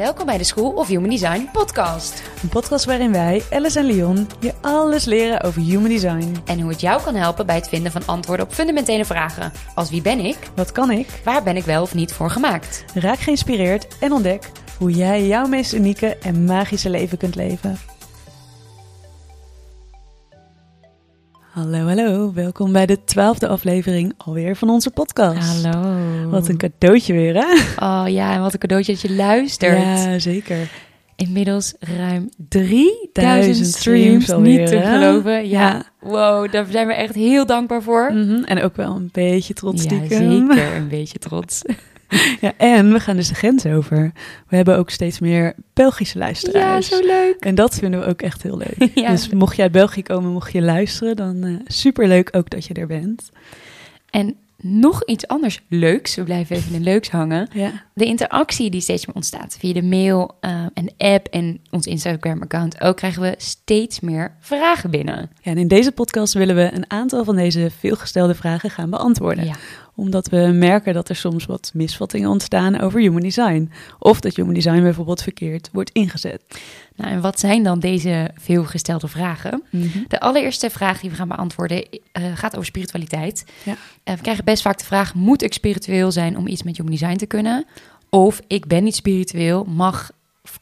Welkom bij de School of Human Design podcast. Een podcast waarin wij, Alice en Leon, je alles leren over human design. En hoe het jou kan helpen bij het vinden van antwoorden op fundamentele vragen. Als wie ben ik? Wat kan ik? Waar ben ik wel of niet voor gemaakt? Raak geïnspireerd en ontdek hoe jij jouw meest unieke en magische leven kunt leven. Hallo, hallo. Welkom bij de twaalfde aflevering alweer van onze podcast. Hallo. Wat een cadeautje weer, hè? Oh ja, en wat een cadeautje dat je luistert. Ja, zeker. Inmiddels ruim 3000 streams, alweer, niet te hè? geloven. Ja. Ja. wow, daar zijn we echt heel dankbaar voor. Mhm, En ook wel een beetje trots Ja, stiekem. zeker een beetje trots. Ja, en we gaan dus de grens over. We hebben ook steeds meer Belgische ja, luisteraars. zo leuk. En dat vinden we ook echt heel leuk. Ja. Dus mocht je uit België komen, mocht je luisteren, dan eh super leuk ook dat je er bent. En nog iets anders leuks, we blijven even in leuks hangen. Ja. De interactie die steeds meer ontstaat via de mail eh, en app en ons Instagram-account ook, krijgen we steeds meer vragen binnen. ja, en in deze podcast willen we een aantal van deze veelgestelde vragen gaan beantwoorden. Ja. Omdat we merken dat er soms wat misvattingen ontstaan over human design. Of dat human design bijvoorbeeld verkeerd wordt ingezet. Nou, en wat zijn dan deze veelgestelde vragen? Mhm. De allereerste vraag die we gaan beantwoorden eh, gaat over spiritualiteit. Ja. Eh, we krijgen best vaak de vraag: moet ik spiritueel zijn om iets met human design te kunnen? Of ik ben niet spiritueel, mag,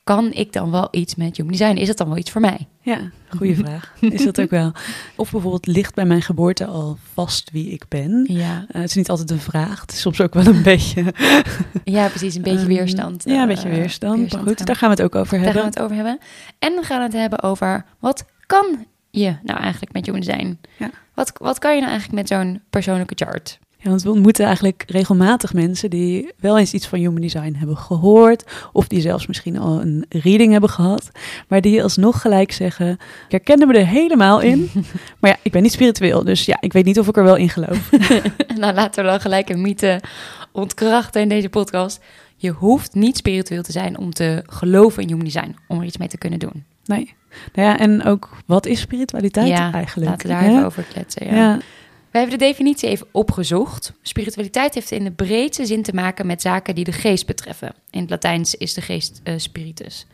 kan ik dan wel iets met human design? Is dat dan wel iets voor mij? Ja, goede vraag. Is dat ook wel? Of bijvoorbeeld ligt bij mijn geboorte al vast wie ik ben? Ja, Eh, het is niet altijd een vraag. Het is soms ook wel een beetje. ja precies. Een beetje Ehm, weerstand. Ja, een eh, beetje weerstand. Maar goed, gaan daar gaan we het ook over Daar gaan hebben. we het over hebben. En we gaan het hebben over wat kan je nou eigenlijk met human design? Ja. Wat, wat kan je nou eigenlijk met zo'n persoonlijke chart? Ja, want we ontmoeten eigenlijk regelmatig mensen die wel eens iets van human design hebben gehoord. Of die zelfs misschien al een reading hebben gehad. Maar die alsnog gelijk zeggen, ik herkende me er helemaal in. maar ja, ik ben niet spiritueel. Dus ja, ik weet niet of ik er wel in geloof. nou, laten we dan gelijk een mythe ontkrachten in deze podcast. Je hoeft niet spiritueel te zijn om te geloven in human design, om er iets mee te kunnen doen. Nee. Nou ja, en ook, wat is spiritualiteit ja, eigenlijk? laten we daar even over kletsen. Ja. Ja. We hebben de definitie even opgezocht. Spiritualiteit heeft in de breedste zin te maken met zaken die de geest betreffen. In het Latijns is de geest eh, spiritus.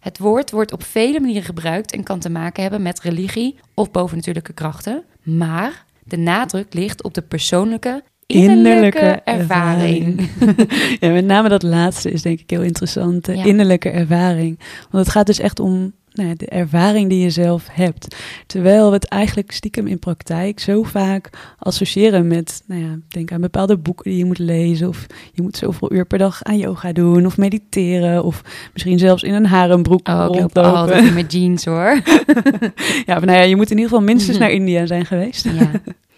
Het woord wordt op vele manieren gebruikt en kan te maken hebben met religie of bovennatuurlijke krachten. Maar de nadruk ligt op de persoonlijke, innerlijke, ervaring. ja, met name dat laatste is denk ik heel interessant. De Ja. innerlijke ervaring. Want het gaat dus echt om nou ja, de ervaring die je zelf hebt. Terwijl we het eigenlijk stiekem in praktijk zo vaak associëren met, nou ja, denk aan bepaalde boeken die je moet lezen. Of je moet zoveel uur per dag aan yoga doen. Of mediteren. Of misschien zelfs in een harembroek Oh, rondlopen. mijn jeans hoor. Ja, maar nou ja, je moet in ieder geval minstens naar India zijn geweest. Ja.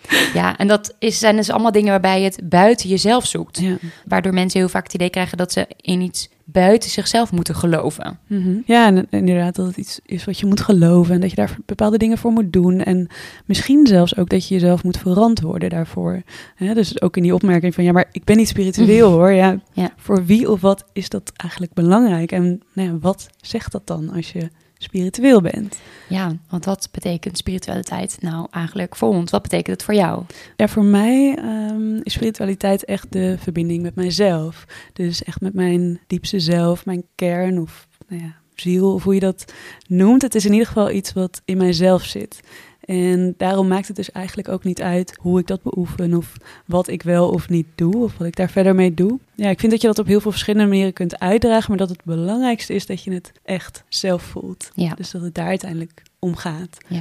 ja, en dat is, zijn dus allemaal dingen waarbij je het buiten jezelf zoekt. Ja. Waardoor mensen heel vaak het idee krijgen dat ze in iets buiten zichzelf moeten geloven. Mhm. Ja, en inderdaad dat het iets is wat je moet geloven en dat je daar bepaalde dingen voor moet doen. En misschien zelfs ook dat je jezelf moet verantwoorden daarvoor. Hè, dus ook in die opmerking van ja, maar ik ben niet spiritueel hoor. Ja, Ja. Voor wie of wat is dat eigenlijk belangrijk? En nou ja, wat zegt dat dan als je spiritueel bent? Ja, want wat betekent spiritualiteit nou eigenlijk voor ons? Wat betekent het voor jou? Ja, voor mij ehm, is spiritualiteit echt de verbinding met mijzelf. Dus echt met mijn diepste zelf, mijn kern of nou ja, ziel, of hoe je dat noemt. Het is in ieder geval iets wat in mijzelf zit. En daarom maakt het dus eigenlijk ook niet uit hoe ik dat beoefen of wat ik wel of niet doe of wat ik daar verder mee doe. Ja, ik vind dat je dat op heel veel verschillende manieren kunt uitdragen, maar dat het belangrijkste is dat je het echt zelf voelt. Ja. Dus dat het daar uiteindelijk om gaat. Ja.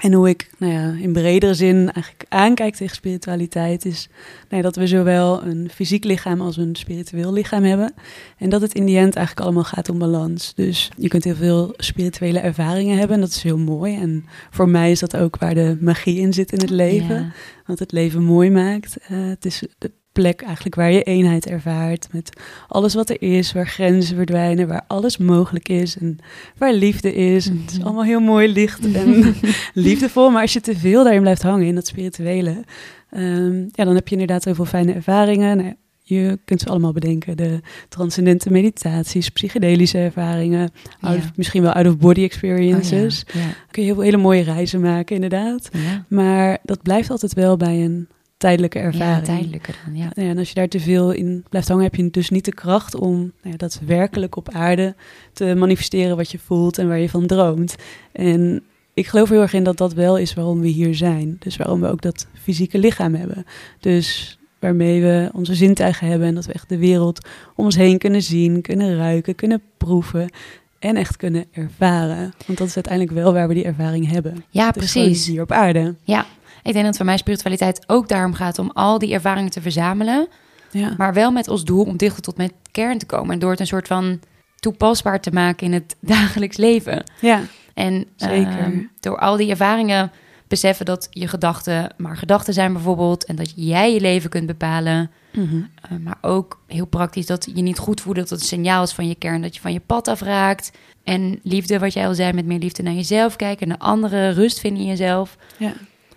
En hoe ik nou ja, in bredere zin eigenlijk aankijk tegen spiritualiteit is nou ja, dat we zowel een fysiek lichaam als een spiritueel lichaam hebben. En dat het in die end eigenlijk allemaal gaat om balans. Dus je kunt heel veel spirituele ervaringen hebben en dat is heel mooi. En voor mij is dat ook waar de magie in zit in het leven. Ja. Wat het leven mooi maakt. Eh, het is plek eigenlijk waar je eenheid ervaart met alles wat er is, waar grenzen verdwijnen, waar alles mogelijk is en waar liefde is. En Het is Mhm. allemaal heel mooi licht en liefdevol, maar als je te veel daarin blijft hangen in dat spirituele, ehm, ja, dan heb je inderdaad heel veel fijne ervaringen. Nou, je kunt ze allemaal bedenken. De transcendente meditaties, psychedelische ervaringen, of- misschien wel out-of-body experiences. Oh, ja. Kun je heel, hele mooie reizen maken, inderdaad. Maar dat blijft altijd wel bij een tijdelijke Ja, ervaring. tijdelijker dan, ja. Ja, en als je daar te veel in blijft hangen, heb je dus niet de kracht om nou ja, daadwerkelijk op aarde te manifesteren wat je voelt en waar je van droomt. En ik geloof heel erg in dat dat wel is waarom we hier zijn. Dus waarom we ook dat fysieke lichaam hebben. Dus waarmee we onze zintuigen hebben en dat we echt de wereld om ons heen kunnen zien, kunnen ruiken, kunnen proeven en echt kunnen ervaren. Want dat is uiteindelijk wel waar we die ervaring hebben. Ja, precies. hier op aarde. Ja, ik denk dat voor mij spiritualiteit ook daarom gaat om al die ervaringen te verzamelen. Ja. Maar wel met als doel om dichter tot mijn kern te komen. En door het een soort van toepasbaar te maken in het dagelijks leven. ja. En Zeker. ehm, door al die ervaringen beseffen dat je gedachten maar gedachten zijn bijvoorbeeld. En dat jij je leven kunt bepalen. Mhm. Uh, maar ook heel praktisch dat je niet goed voelt, dat het een signaal is van je kern, dat je van je pad afraakt. En liefde, wat jij al zei, met meer liefde naar jezelf kijken, naar anderen, rust vinden in jezelf. Ja.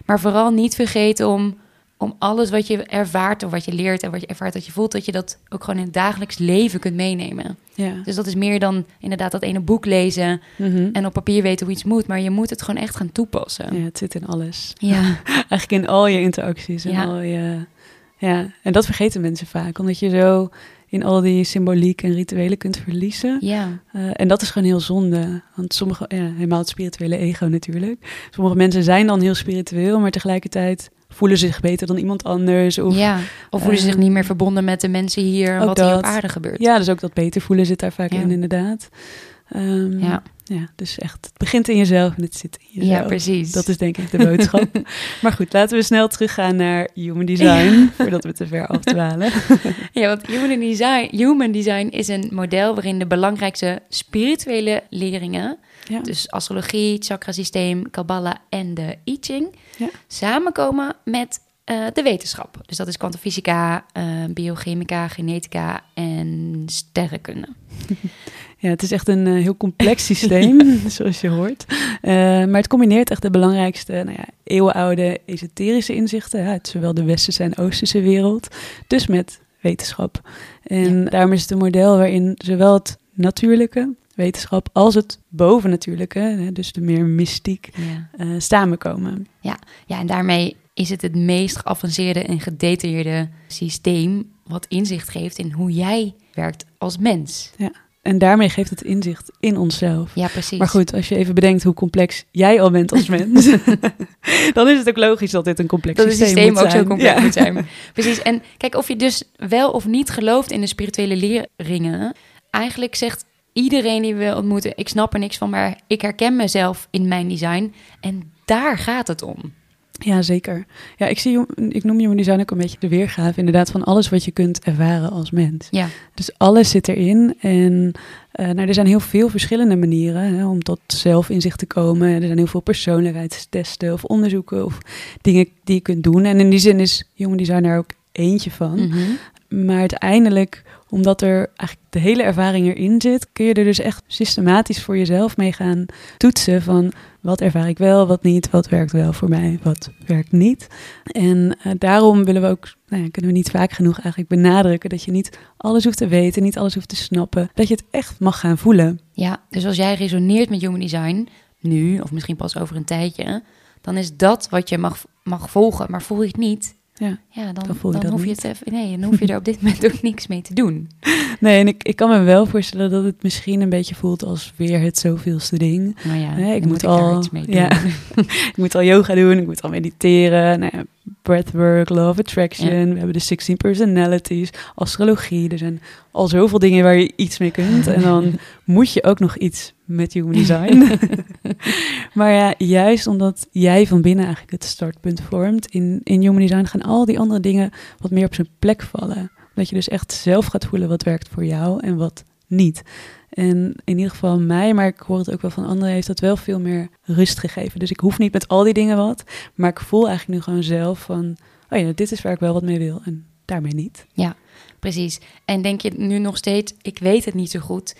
Maar vooral niet vergeten om, om alles wat je ervaart of wat je leert en wat je ervaart dat je voelt, dat je dat ook gewoon in het dagelijks leven kunt meenemen. Ja. Dus dat is meer dan inderdaad dat ene boek lezen Mhm. en op papier weten hoe iets moet, maar je moet het gewoon echt gaan toepassen. ja, het zit in alles. Ja, Eigenlijk in al je interacties en Ja. al je... Ja, en dat vergeten mensen vaak. Omdat je zo in al die symboliek en rituelen kunt verliezen. ja, Eh, en dat is gewoon heel zonde. Want sommige, ja, helemaal het spirituele ego natuurlijk. Sommige mensen zijn dan heel spiritueel, maar tegelijkertijd voelen ze zich beter dan iemand anders. Of, ja. ja. Of voelen ze zich eh, niet meer verbonden met de mensen hier wat hier op dat. aarde gebeurt. dus ook dat beter voelen zit daar vaak Ja. in, inderdaad. Ehm, Ja. ja, dus echt, het begint in jezelf en het zit in jezelf. Ja, precies. Dat is denk ik de boodschap. maar goed, laten we snel teruggaan naar human design, voordat we te ver afdwalen. Ja, want human design, human design is een model waarin de belangrijkste spirituele leringen, Ja. dus astrologie, chakrasysteem, kabbala en de I Ching, Ja. samenkomen met eh, de wetenschap. Dus dat is kwantumfysica, eh, biochemica, genetica en sterrenkunde. Ja, het is echt een eh, heel complex systeem, zoals je hoort. Maar het combineert echt de belangrijkste, nou ja, eeuwenoude esoterische inzichten uit zowel de westerse en oosterse wereld, dus met wetenschap. En daarom is het een model waarin zowel het natuurlijke, wetenschap, als het bovennatuurlijke, dus de meer mystiek, Ja. samenkomen. ja, en daarmee is het het meest geavanceerde en gedetailleerde systeem wat inzicht geeft in hoe jij werkt als mens. En daarmee geeft het inzicht in onszelf. Ja, precies. Maar goed, als je even bedenkt hoe complex jij al bent als mens, dan is het ook logisch dat dit een complex dat het systeem, systeem moet ook zijn. zo complex Ja. moet zijn. Precies. En kijk, of je dus wel of niet gelooft in de spirituele leerringen, eigenlijk zegt iedereen die we ontmoeten, ik snap er niks van, maar ik herken mezelf in mijn design. En daar gaat het om. Ja, zeker. Ja, ik, zie, ik noem human design ook een beetje de weergave inderdaad van alles wat je kunt ervaren als mens. Ja, Dus alles zit erin en eh, nou, er zijn heel veel verschillende manieren hè, om tot zelfinzicht te komen. Er zijn heel veel persoonlijkheidstesten of onderzoeken of dingen die je kunt doen. En in die zin is human design daar ook eentje van. Mhm. Maar uiteindelijk, omdat er eigenlijk de hele ervaring erin zit, kun je er dus echt systematisch voor jezelf mee gaan toetsen van wat ervaar ik wel, wat niet, wat werkt wel voor mij, wat werkt niet. En eh, daarom willen we ook, nou ja, kunnen we niet vaak genoeg eigenlijk benadrukken dat je niet alles hoeft te weten, niet alles hoeft te snappen, dat je het echt mag gaan voelen. ja, dus als jij resoneert met human design, nu of misschien pas over een tijdje, dan is dat wat je mag, mag volgen. Maar voel je het niet, Ja. ja, dan, Dan voel je dat hoef je niet. het even, nee, dan hoef je er op dit moment ook niks mee te doen. Nee, en ik, ik kan me wel voorstellen dat het misschien een beetje voelt als weer het zoveelste ding. Maar ja, Hè, ik dan moet ik daar al- iets mee doen. ja. ik moet al yoga doen, ik moet al mediteren. Nou ja, breathwork, of attraction. We hebben de 16 personalities, astrologie. Er zijn al zoveel dingen waar je iets mee kunt. En dan moet je ook nog iets met human design. maar ja, juist omdat jij van binnen eigenlijk het startpunt vormt in, in human design, gaan al die andere dingen wat meer op zijn plek vallen. Dat je dus echt zelf gaat voelen wat werkt voor jou en wat niet. En in ieder geval mij, maar ik hoor het ook wel van anderen, heeft dat wel veel meer rust gegeven. Dus ik hoef niet met al die dingen wat, maar ik voel eigenlijk nu gewoon zelf van, oh ja, dit is waar ik wel wat mee wil en daarmee niet. Precies. En denk je nu nog steeds, ik weet het niet zo goed.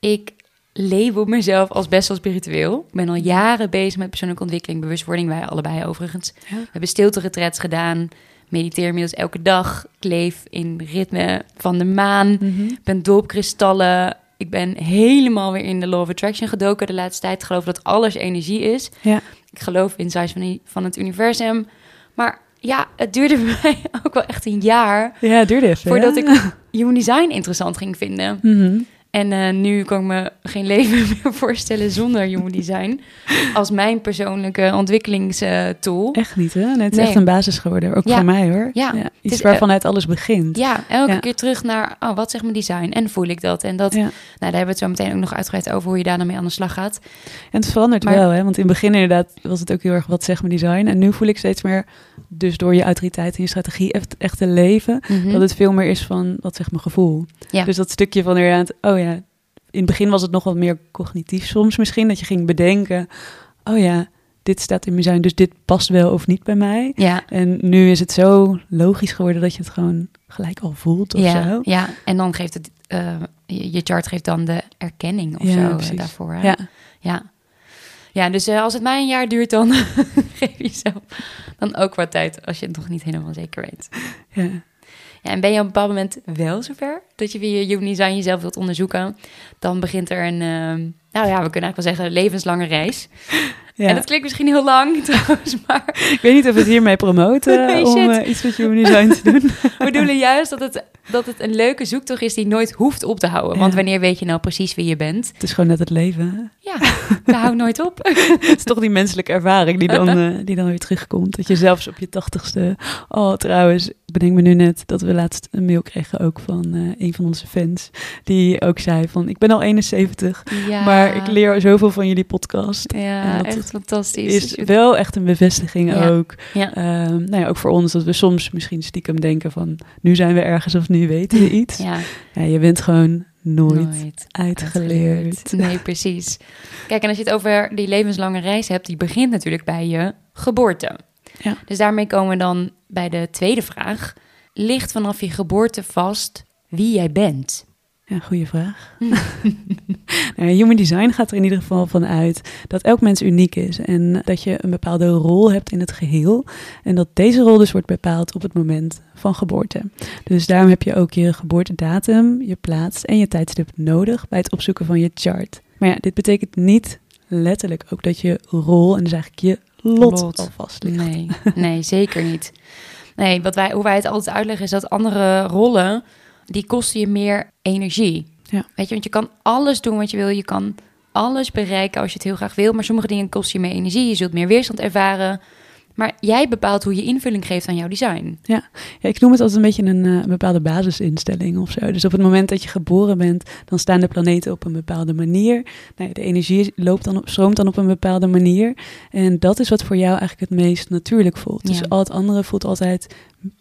Ik label mezelf als best wel spiritueel. Ik ben al jaren bezig met persoonlijke ontwikkeling, bewustwording. Wij allebei overigens. Ja. We hebben stilte gedaan. Mediteer inmiddels elke dag. Ik leef in ritme van de maan. Ik ben dol op kristallen. Ik ben helemaal weer in de law of attraction gedoken de laatste tijd. Ik geloof dat alles energie is. Ja. Ik geloof in size van, van het universum. Maar ja, het duurde bij mij ook wel echt een jaar Ja, het duurde even. voordat ja. ik human design interessant ging vinden. Mhm. En eh, nu kan ik me geen leven meer voorstellen zonder human design als mijn persoonlijke ontwikkelingstool. Echt niet, hè? Nee, het is Nee. echt een basis geworden. Ook Ja. voor mij, hoor. Ja. iets Het is, waarvan uit alles begint. Ja, elke Ja. keer terug naar, oh, wat zegt mijn design? En voel ik dat? En dat, nou, daar hebben we het zo meteen ook nog uitgebreid over hoe je daar dan mee aan de slag gaat. En het verandert Maar- wel, hè? Want in het begin inderdaad was het ook heel erg wat zegt mijn design. En nu voel ik steeds meer, dus door je autoriteit en je strategie echt, echt te leven, Mhm. dat het veel meer is van wat zegt mijn gevoel. Dus dat stukje van inderdaad, oh ja, in het begin was het nog wat meer cognitief soms misschien, dat je ging bedenken, oh ja, dit staat in mijn zijn, dus dit past wel of niet bij mij. Ja, En nu is het zo logisch geworden dat je het gewoon gelijk al voelt of ja, zo. ja, en dan geeft het, eh, je je chart geeft dan de erkenning of Ja, zo eh, precies. daarvoor. hè? Ja, Ja, ja dus eh, als het mij een jaar duurt, dan geef jezelf dan ook wat tijd als je het nog niet helemaal zeker weet. ja. Ja, en ben je op een bepaald moment wel zover dat je via human design jezelf wilt onderzoeken, dan begint er een, ehm, nou ja, we kunnen eigenlijk wel zeggen, levenslange reis. ja. En dat klinkt misschien heel lang trouwens, maar Ik weet niet of we het hiermee promoten Nee, om eh, iets met human design te doen. we bedoelen juist dat het, dat het een leuke zoektocht is die nooit hoeft op te houden. Want wanneer weet je nou precies wie je bent? Het is gewoon net het leven. Ja, dat houdt nooit op. Het is toch die menselijke ervaring die dan, eh, die dan weer terugkomt. Dat je zelfs op je tachtigste... Oh, trouwens, ik bedenk me nu net dat we laatst een mail kregen ook van eh, een van onze fans. Die ook zei van, ik ben al 71, Ja, maar ik leer zoveel van jullie podcast. Ja, echt fantastisch. Is wel echt een bevestiging Ja. ook. Ja. Ehm, nou ja, ook voor ons dat we soms misschien stiekem denken van... nu zijn we ergens of nu weten we iets. Ja, Ja, je bent gewoon nooit, nooit uitgeleerd. Nee, precies. Kijk, en als je het over die levenslange reis hebt, die begint natuurlijk bij je geboorte. Ja. Dus daarmee komen we dan bij de tweede vraag. Ligt vanaf je geboorte vast wie jij bent? Ja, goede vraag. Nou, human design gaat er in ieder geval van uit dat elk mens uniek is en dat je een bepaalde rol hebt in het geheel. En dat deze rol dus wordt bepaald op het moment van geboorte. Dus daarom heb je ook je geboortedatum, je plaats en je tijdstip nodig bij het opzoeken van je chart. Maar ja, dit betekent niet letterlijk ook dat je rol en dus eigenlijk je lot, Lot. al vast ligt. Nee, nee, zeker niet. Nee, wat wij, hoe wij het altijd uitleggen is dat andere rollen, die kosten je meer energie. Ja. Weet je, want je kan alles doen wat je wil. Je kan alles bereiken als je het heel graag wil. Maar sommige dingen kosten je meer energie. Je zult meer weerstand ervaren. Maar jij bepaalt hoe je invulling geeft aan jouw design. Ja, ik noem het altijd een beetje een, eh, een bepaalde basisinstelling of zo. Dus op het moment dat je geboren bent, dan staan de planeten op een bepaalde manier. Nou de energie loopt dan op, stroomt dan op een bepaalde manier. En dat is wat voor jou eigenlijk het meest natuurlijk voelt. Dus Ja. al het andere voelt altijd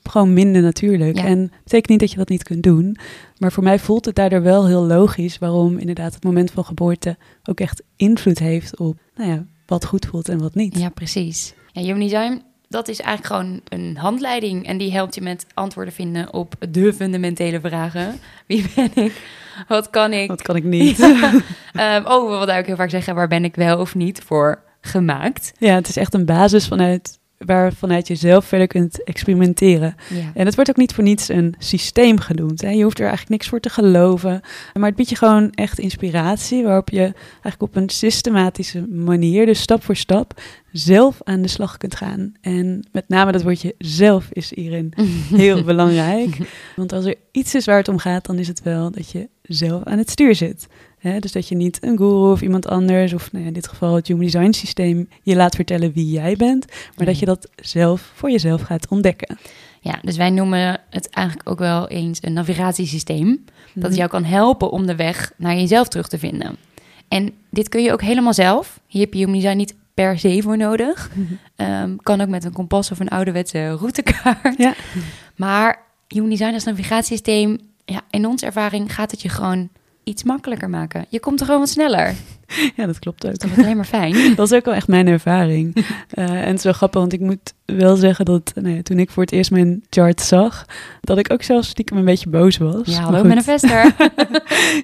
gewoon minder natuurlijk. Ja. En het betekent niet dat je dat niet kunt doen. Maar voor mij voelt het daardoor wel heel logisch waarom inderdaad het moment van geboorte ook echt invloed heeft op nou ja, wat goed voelt en wat niet. Ja, precies. Ja, Human Design, dat is eigenlijk gewoon een handleiding. En die helpt je met antwoorden vinden op de fundamentele vragen. Wie ben ik? Wat kan ik? Wat kan ik niet? Ehm, oh, wat ik heel vaak zeggen, waar ben ik wel of niet voor gemaakt? Ja, het is echt een basis vanuit, waar vanuit je zelf verder kunt experimenteren. Ja. En het wordt ook niet voor niets een systeem genoemd. Hè? Je hoeft er eigenlijk niks voor te geloven. Maar het biedt je gewoon echt inspiratie, waarop je eigenlijk op een systematische manier, dus stap voor stap, zelf aan de slag kunt gaan. En met name dat woordje zelf is hierin heel belangrijk. Want als er iets is waar het om gaat, dan is het wel dat je zelf aan het stuur zit. Hè, dus dat je niet een guru of iemand anders, of nou ja, in dit geval het Human Design systeem, je laat vertellen wie jij bent, maar dat je dat zelf voor jezelf gaat ontdekken. Ja, dus wij noemen het eigenlijk ook wel eens een navigatiesysteem. Dat Mhm. jou kan helpen om de weg naar jezelf terug te vinden. En dit kun je ook helemaal zelf. Hier heb je Human Design niet per se voor nodig. Mhm. Ehm, kan ook met een kompas of een ouderwetse routekaart. Ja. Maar Human Design als navigatiesysteem, ja, in onze ervaring gaat het je gewoon iets makkelijker maken. Je komt er gewoon wat sneller. Ja, dat klopt ook. Dat is alleen maar fijn. Dat is ook wel echt mijn ervaring. Eh, en het is wel grappig, want ik moet wel zeggen dat nou ja, toen ik voor het eerst mijn chart zag, dat ik ook zelfs stiekem een beetje boos was. Ja, hallo manifester.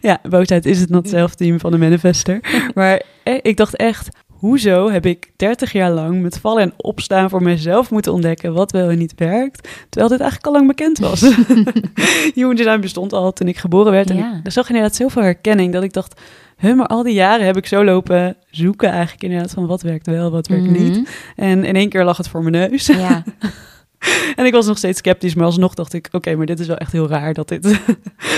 Ja, boosheid is het not zelfteam van een manifester. Maar eh, ik dacht echt, hoezo heb ik 30 jaar lang met vallen en opstaan voor mezelf moeten ontdekken wat wel en niet werkt, terwijl dit eigenlijk al lang bekend was. Human Design bestond al toen ik geboren werd en Ja. ik zag inderdaad zoveel herkenning dat ik dacht, huh, maar al die jaren heb ik zo lopen zoeken eigenlijk inderdaad van wat werkt wel, wat werkt niet. Mhm. En in één keer lag het voor mijn neus. Ja. en ik was nog steeds sceptisch, maar alsnog dacht ik, oké, maar dit is wel echt heel raar dat dit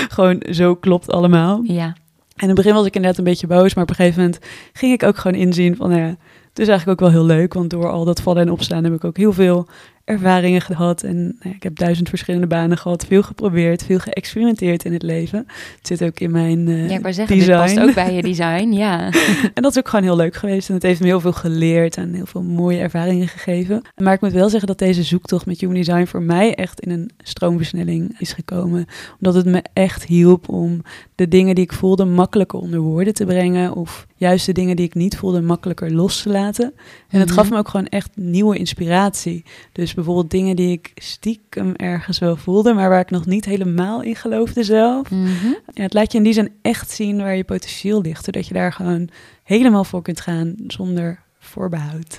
gewoon zo klopt allemaal. Ja. In het begin was ik inderdaad een beetje boos, maar op een gegeven moment ging ik ook gewoon inzien van, nou ja, het is eigenlijk ook wel heel leuk, want door al dat vallen en opstaan heb ik ook heel veel ervaringen gehad. En nou ja, ik heb duizend verschillende banen gehad, veel geprobeerd, veel geëxperimenteerd in het leven. Het zit ook in mijn uh, Ja, ik zeggen, design. dit past ook bij je design, ja. En dat is ook gewoon heel leuk geweest. En het heeft me heel veel geleerd en heel veel mooie ervaringen gegeven. Maar ik moet wel zeggen dat deze zoektocht met Human Design voor mij echt in een stroomversnelling is gekomen. Omdat het me echt hielp om de dingen die ik voelde makkelijker onder woorden te brengen. Of juist de dingen die ik niet voelde makkelijker los te laten. En het Mhm. gaf me ook gewoon echt nieuwe inspiratie. Dus bijvoorbeeld dingen die ik stiekem ergens wel voelde, maar waar ik nog niet helemaal in geloofde zelf. Mhm. Ja, het laat je in die zin echt zien waar je potentieel ligt. Zodat je daar gewoon helemaal voor kunt gaan zonder voorbehoud.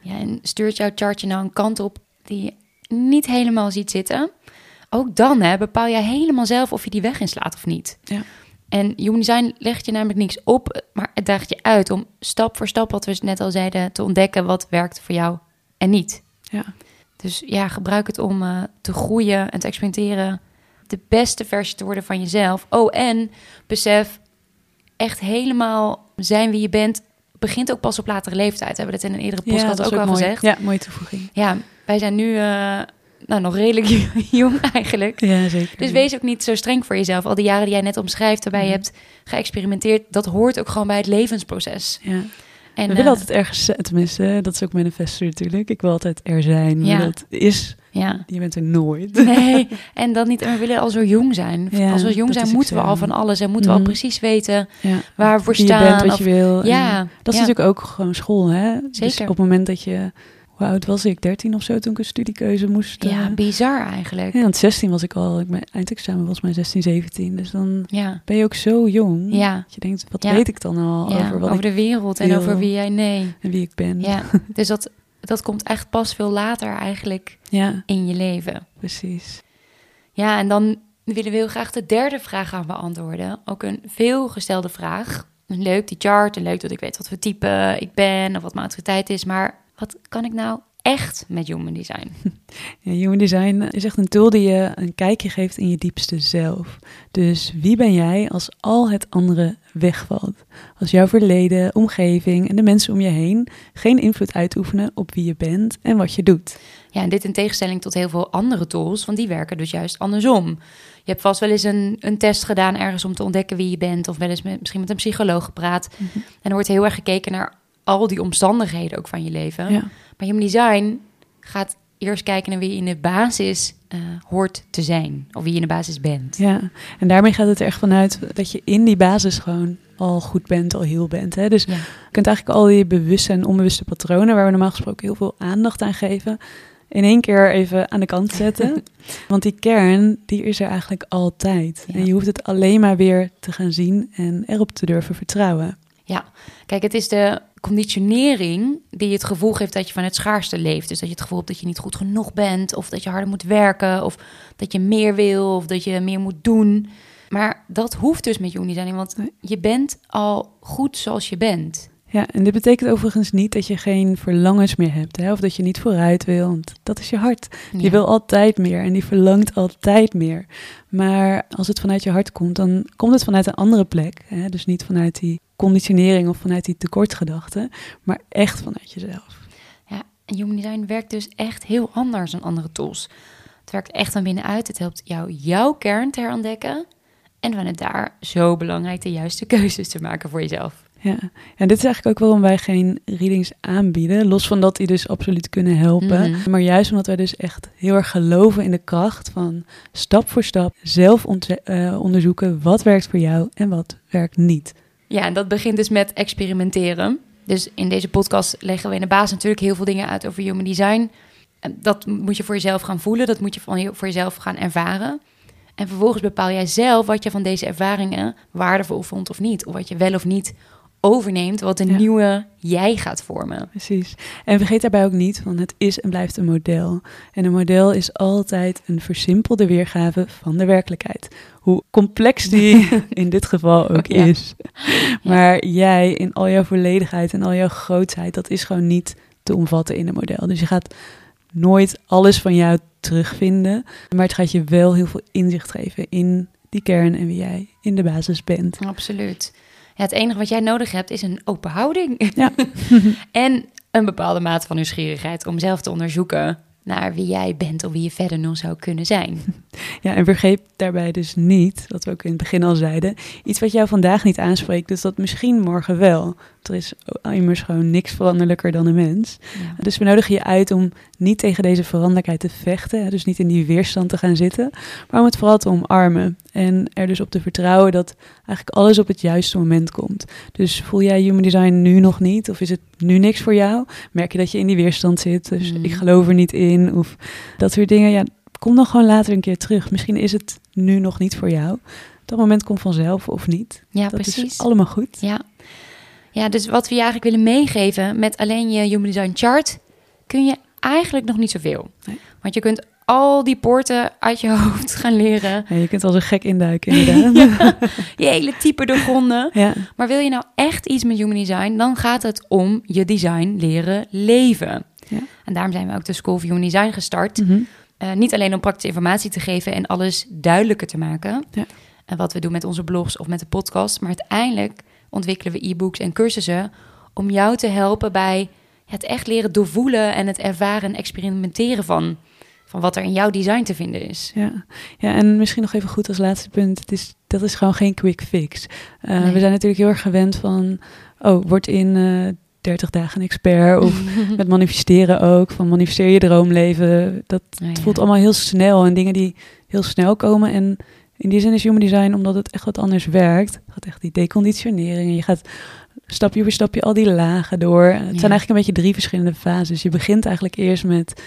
Ja, en stuurt jouw chartje nou een kant op die je niet helemaal ziet zitten? Ook dan hè, bepaal jij helemaal zelf of je die weg inslaat of niet. Ja. En Human Design legt je namelijk niks op, maar het daagt je uit om stap voor stap, wat we net al zeiden, te ontdekken wat werkt voor jou en niet. Ja. Dus ja, gebruik het om eh, te groeien en te experimenteren. De beste versie te worden van jezelf. Oh, en besef, echt helemaal zijn wie je bent, begint ook pas op latere leeftijd. We hebben het in een eerdere podcast dat is ook al mooi. gezegd. Ja, mooie toevoeging. Ja, wij zijn nu eh, nou, nog redelijk jong eigenlijk. Ja, zeker. Dus wees ook niet zo streng voor jezelf. Al die jaren die jij net omschrijft, waarbij je Mhm. hebt geëxperimenteerd, dat hoort ook gewoon bij het levensproces. Ja. En, we eh, willen altijd ergens, zijn, tenminste, dat is ook manifesto natuurlijk. Ik wil altijd er zijn, maar dat is, ja. je bent er nooit. Nee, en dan niet. En we willen al zo jong zijn. Ja, Als we jong zijn, moeten we al van alles en moeten we Mhm. al precies weten waar we voor Wie staan. je bent, wat of- je wil. ja, En dat is natuurlijk ook gewoon school, hè? Dus Zeker. op het moment dat je, hoe oud was ik? 13 of zo toen ik een studiekeuze moest. ja, eh, bizar eigenlijk. Ja, want 16 was ik al, ik mijn eindexamen was mijn 16, 17. Dus dan Ja, ben je ook zo jong. ja. Dat je denkt, wat Ja. weet ik dan al over wat ik de wereld en over wie jij nee. en wie ik ben. Ja, dus dat, dat komt echt pas veel later eigenlijk Ja, in je leven. precies. Ja, en dan willen we heel graag de derde vraag gaan beantwoorden. Ook een veelgestelde vraag. Leuk die chart en leuk dat ik weet wat voor type ik ben of wat mijn autoriteit is. Maar wat kan ik nou echt met human design? Ja, Human Design is echt een tool die je een kijkje geeft in je diepste zelf. Dus wie ben jij als al het andere wegvalt? Als jouw verleden, omgeving en de mensen om je heen geen invloed uitoefenen op wie je bent en wat je doet. Ja, en dit in tegenstelling tot heel veel andere tools, want die werken dus juist andersom. Je hebt vast wel eens een, een test gedaan ergens om te ontdekken wie je bent, of wel eens met, misschien met een psycholoog gepraat. En er wordt heel erg gekeken naar al die omstandigheden ook van je leven. Ja, Maar Human Design gaat eerst kijken naar wie je in de basis eh, hoort te zijn, of wie je in de basis bent. ja, en daarmee gaat het er echt vanuit dat je in die basis gewoon al goed bent, al heel bent. Hè? Dus Ja. je kunt eigenlijk al die bewuste en onbewuste patronen, waar we normaal gesproken heel veel aandacht aan geven, in één keer even aan de kant zetten. Want die kern, die is er eigenlijk altijd. Ja. En je hoeft het alleen maar weer te gaan zien en erop te durven vertrouwen. Ja, kijk, het is de conditionering die je het gevoel geeft dat je van het schaarste leeft. Dus dat je het gevoel hebt dat je niet goed genoeg bent, of dat je harder moet werken, of dat je meer wil, of dat je meer moet doen. Maar dat hoeft dus met Human Design, want je bent al goed zoals je bent. Ja, en dit betekent overigens niet dat je geen verlangens meer hebt. Hè? Of dat je niet vooruit wil, want dat is je hart. Ja. Die wil altijd meer en die verlangt altijd meer. Maar als het vanuit je hart komt, dan komt het vanuit een andere plek. Hè? Dus niet vanuit die conditionering of vanuit die tekortgedachten, maar echt vanuit jezelf. Ja, en Human Design werkt dus echt heel anders dan andere tools. Het werkt echt van binnenuit. Het helpt jou jouw kern te herontdekken. En vanuit daar zo belangrijk de juiste keuzes te maken voor jezelf. Ja, en dit is eigenlijk ook waarom wij geen readings aanbieden. Los van dat die dus absoluut kunnen helpen. Mhm. Maar juist omdat wij dus echt heel erg geloven in de kracht van stap voor stap zelf eh, onderzoeken wat werkt voor jou en wat werkt niet. Ja, en dat begint dus met experimenteren. Dus in deze podcast leggen we in de basis natuurlijk heel veel dingen uit over human design. En Dat moet je voor jezelf gaan voelen, dat moet je- voor jezelf gaan ervaren. En vervolgens bepaal jij zelf wat je van deze ervaringen waardevol vond of niet. Of wat je wel of niet overneemt, wat een Ja. nieuwe jij gaat vormen. Precies. En vergeet daarbij ook niet, want het is en blijft een model. En een model is altijd een versimpelde weergave van de werkelijkheid. Hoe complex die in dit geval ook Ja. is. Maar jij in al jouw volledigheid en al jouw grootheid, dat is gewoon niet te omvatten in een model. Dus je gaat nooit alles van jou terugvinden. Maar het gaat je wel heel veel inzicht geven in die kern en wie jij in de basis bent. Absoluut. Ja, het enige wat jij nodig hebt is een open houding. Ja. en een bepaalde mate van nieuwsgierigheid om zelf te onderzoeken naar wie jij bent of wie je verder nog zou kunnen zijn. Ja, en vergeet daarbij dus niet, wat we ook in het begin al zeiden, iets wat jou vandaag niet aanspreekt, dus dat misschien morgen wel. Er is immers gewoon niks veranderlijker dan een mens. Ja. Dus we nodigen je uit om niet tegen deze veranderlijkheid te vechten, dus niet in die weerstand te gaan zitten, maar om het vooral te omarmen. En er dus op te vertrouwen dat eigenlijk alles op het juiste moment komt. Dus voel jij human design nu nog niet, of is het nu niks voor jou? Merk je dat je in die weerstand zit, dus Mhm. ik geloof er niet in, of dat soort dingen. Ja, kom dan gewoon later een keer terug. Misschien is het nu nog niet voor jou. Dat moment komt vanzelf of niet. Ja, dat precies. is allemaal goed. Ja. ja, dus wat we je eigenlijk willen meegeven met alleen je Human Design Chart, kun je eigenlijk nog niet zoveel. Nee. Want je kunt al die poorten uit je hoofd gaan leren, Ja, je kunt als een gek induiken inderdaad. je hele type doorgronden. ja. Maar wil je nou echt iets met Human Design, dan gaat het om je design leren leven. Ja. En daarom zijn we ook de School of Human Design gestart. Mhm. Eh, niet alleen om praktische informatie te geven en alles duidelijker te maken. Ja. En wat we doen met onze blogs of met de podcast. Maar uiteindelijk ontwikkelen we e-books en cursussen om jou te helpen bij het echt leren doorvoelen en het ervaren en experimenteren van, van wat er in jouw design te vinden is. Ja. ja, en misschien nog even goed als laatste punt. Het is, dat is gewoon geen quick fix. Uh, Nee. We zijn natuurlijk heel erg gewend van... oh, word in eh 30 dagen expert. Of met manifesteren ook. Van manifesteer je droomleven. Dat ja. voelt allemaal heel snel. En dingen die heel snel komen. En in die zin is human design, omdat het echt wat anders werkt. Het gaat echt die deconditionering. En je gaat stapje voor stapje al die lagen door. Het zijn eigenlijk een beetje drie verschillende fases. Je begint eigenlijk eerst met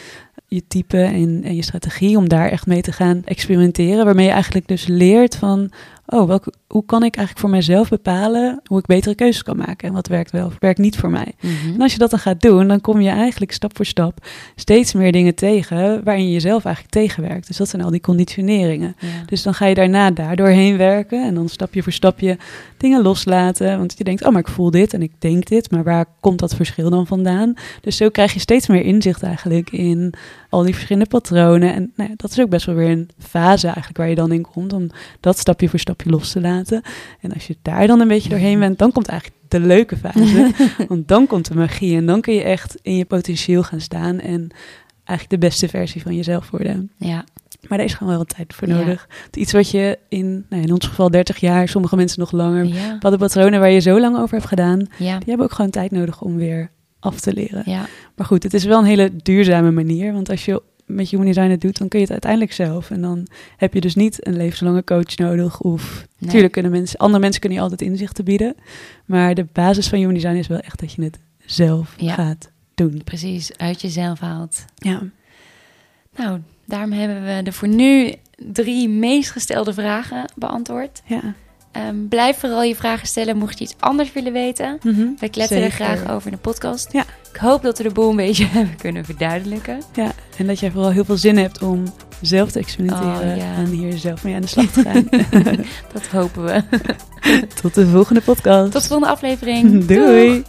je type en, en je strategie om daar echt mee te gaan experimenteren. Waarmee je eigenlijk dus leert van, oh, welke, hoe kan ik eigenlijk voor mezelf bepalen hoe ik betere keuzes kan maken en wat werkt wel of werkt niet voor mij. Mhm. En als je dat dan gaat doen, dan kom je eigenlijk stap voor stap steeds meer dingen tegen waarin je jezelf eigenlijk tegenwerkt. Dus dat zijn al die conditioneringen. Ja. Dus dan ga je daarna daardoor heen werken en dan stapje voor stapje dingen loslaten. Want je denkt, oh, maar ik voel dit en ik denk dit, maar waar komt dat verschil dan vandaan? Dus zo krijg je steeds meer inzicht eigenlijk in al die verschillende patronen. En nou ja, dat is ook best wel weer een fase eigenlijk waar je dan in komt, om dat stapje voor stapje los te laten. En als je daar dan een beetje doorheen bent, dan komt eigenlijk de leuke fase. Want dan komt de magie en dan kun je echt in je potentieel gaan staan en eigenlijk de beste versie van jezelf worden. ja. Maar daar is gewoon wel wat tijd voor Ja. nodig. Het Iets wat je in, nou, in ons geval 30 jaar, sommige mensen nog langer, Ja. bepaalde patronen waar je zo lang over hebt gedaan, Ja. die hebben ook gewoon tijd nodig om weer af te leren. Ja. Maar goed, het is wel een hele duurzame manier, want als je met human design het doet, dan kun je het uiteindelijk zelf. En dan heb je dus niet een levenslange coach nodig. Of Nee. natuurlijk kunnen mensen, andere mensen kunnen je altijd inzichten bieden. Maar de basis van human design is wel echt dat je het zelf Ja. gaat doen. Precies, uit jezelf haalt. Ja. Nou, daarom hebben we de voor nu drie meest gestelde vragen beantwoord. ja. Ehm, blijf vooral je vragen stellen mocht je iets anders willen weten. We kletsen er Zeker. graag over in de podcast. Ja. Ik hoop dat we de boel een beetje hebben kunnen verduidelijken. Ja, en dat jij vooral heel veel zin hebt om zelf te experimenteren Oh, ja. en hier zelf mee aan de slag te gaan. Dat hopen we. Tot de volgende podcast. Tot de volgende aflevering. Doei.